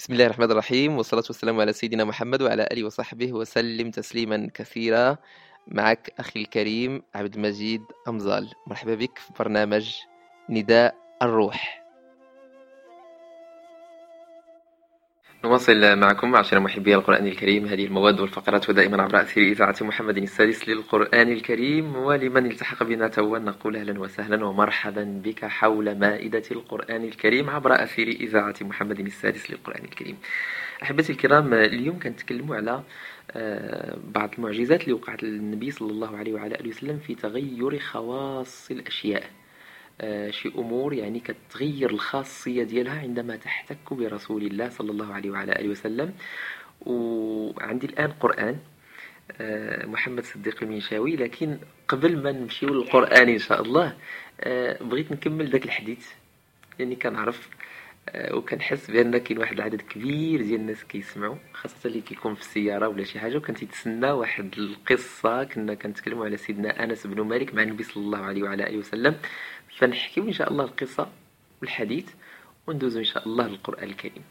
بسم الله الرحمن الرحيم والصلاة والسلام على سيدنا محمد وعلى آله وصحبه وسلم تسليما كثيرا. معك أخي الكريم عبد المجيد أمزال. مرحبا بك في برنامج نداء الروح. نواصل معكم عشر محبي القرآن الكريم. هذه المواد والفقرات ودائما عبر أثير إذاعة محمد السادس للقرآن الكريم. ولمن التحق بنا توا نقول أهلا وسهلا ومرحبا بك حول مائدة القرآن الكريم عبر أثير إذاعة محمد السادس للقرآن الكريم. أحبتي الكرام اليوم كنتكلموا على آه، بعض المعجزات اللي وقعت للنبي صلى الله عليه وعلى آله وسلم في تغير خواص الأشياء. شي أمور يعني كتغير الخاصية ديالها عندما تحتك برسول الله صلى الله عليه وعلى آله وسلم. وعندي الآن قرآن آه، محمد صديق المنشاوي. لكن قبل ما نمشيو للقرآن إن شاء الله آه، بغيت نكمل ذاك الحديث لأني كنعرف وكنحس بأن كاين واحد العدد كبير ديال الناس كيسمعوا خاصة اللي كيكون في السيارة ولا شي حاجة. وكان تيتسنى واحد القصة كنا كنتكلموا على سيدنا أنس بن مالك مع النبي صلى الله عليه وعلى آله وسلم. فنحكيو إن شاء الله القصة والحديث وندوزو إن شاء الله للقرآن الكريم.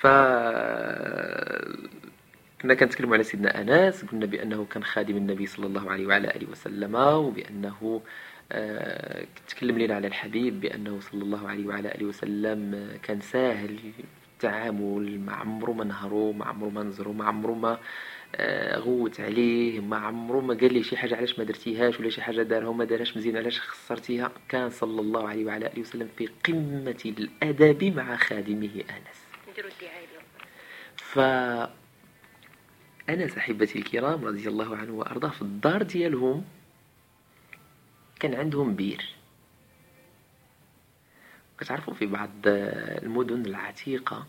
ف كنا كنتكلموا على سيدنا أنس قلنا بأنه كان خادم النبي صلى الله عليه وعلى آله وسلم وبأنه آه، تكلم لنا على الحبيب بأنه صلى الله عليه وعلى آله وسلم كان ساهل التعامل ما عمرو ما نهرو ما عمرو ما نزرو ما عمرو ما آه، غوت عليه ما عمرو ما قال لي شي حاجة علاش ما درتيهاش ولا شي حاجة دارها وما دارهاش مزيان علاش خسرتيها؟ كان صلى الله عليه وعلى آله وسلم في قمة الأدب مع خادمه أنس. ف أنا صاحبتي الكرام رضي الله عنه وأرضاه في الدار ديالهم كان عندهم بير. كتعرفوا في بعض المدن العتيقة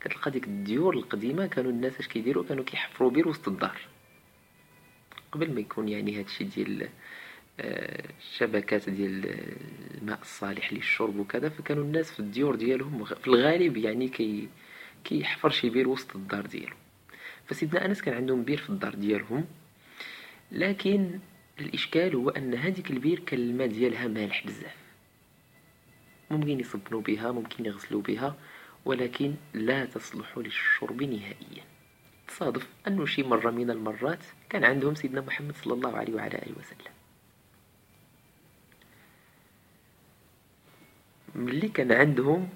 كتلقى ديك الديور القديمة كانوا الناس اش كيديروا؟ كانوا كيحفروا بير وسط الدار. قبل ما يكون يعني هادشي ديال الشبكات آه، ديال الماء الصالح للشرب وكذا فكانوا الناس في الديور ديالهم في الغالب يعني كي كيحفر شي بير وسط الدار ديالو فسيدنا أنس كان عندهم بير في الدار ديالهم لكن الإشكال هو أن هذيك البير كان الماء ديالها مالح بزاف. ممكن يصبنوا بها ممكن يغسلوا بها ولكن لا تصلح للشرب نهائيا. تصادف أنه شي مرة من المرات كان عندهم سيدنا محمد صلى الله عليه وعلى آله وسلم. ملي كان عندهم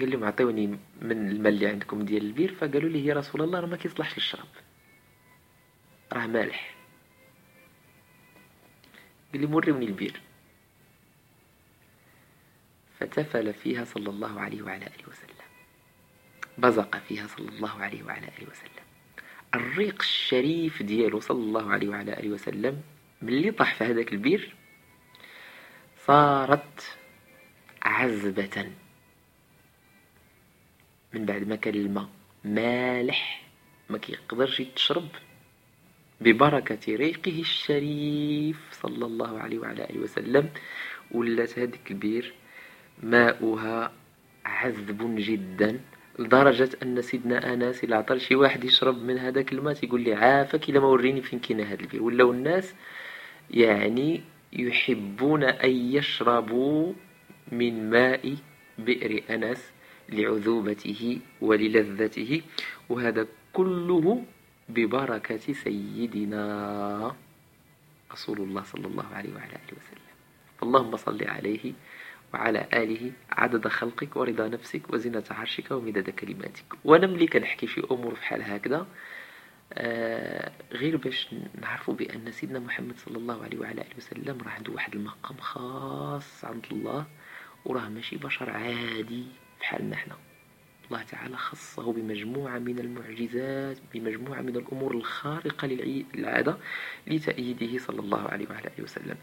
قال لهم عطيوني من الماء اللي عندكم ديال البير. فقالوا لي يا رسول الله راه ما كيصلحش للشرب راه مالح. قال لي مريوني البير. فتفل فيها صلى الله عليه وعلى آله وسلم. بزق فيها صلى الله عليه وعلى آله وسلم. الريق الشريف ديالو صلى الله عليه وعلى آله وسلم ملي طاح في هذاك البير صارت عزبة. من بعد ما كان الماء مالح ما كيقدرش يتشرب ببركة ريقه الشريف صلى الله عليه وعلى آله وسلم ولات هذيك البير ماؤها عذب جدا لدرجة أن سيدنا أنس إلا عطى شي واحد يشرب من هذاك الماء تيقول لي عافاك إلا ما وريني فين كاين هذا البير. ولاو الناس يعني يحبون أن يشربوا من ماء بئر أنس لعذوبته وللذته وهذا كله ببركة سيدنا رسول الله صلى الله عليه وعلى آله وسلم. اللهم صل عليه وعلى آله عدد خلقك ورضا نفسك وزنة عرشك ومداد كلماتك. وأنا ملي كنحكي في أمور بحال هكذا. آه غير باش نعرفوا بأن سيدنا محمد صلى الله عليه وعلى آله وسلم راه عنده واحد المقام خاص عند الله وراه ماشي بشر عادي بحالنا حنا. الله تعالى خصه بمجموعة من المعجزات بمجموعة من الأمور الخارقة للعادة لتأييده صلى الله عليه وعلى آله وسلم.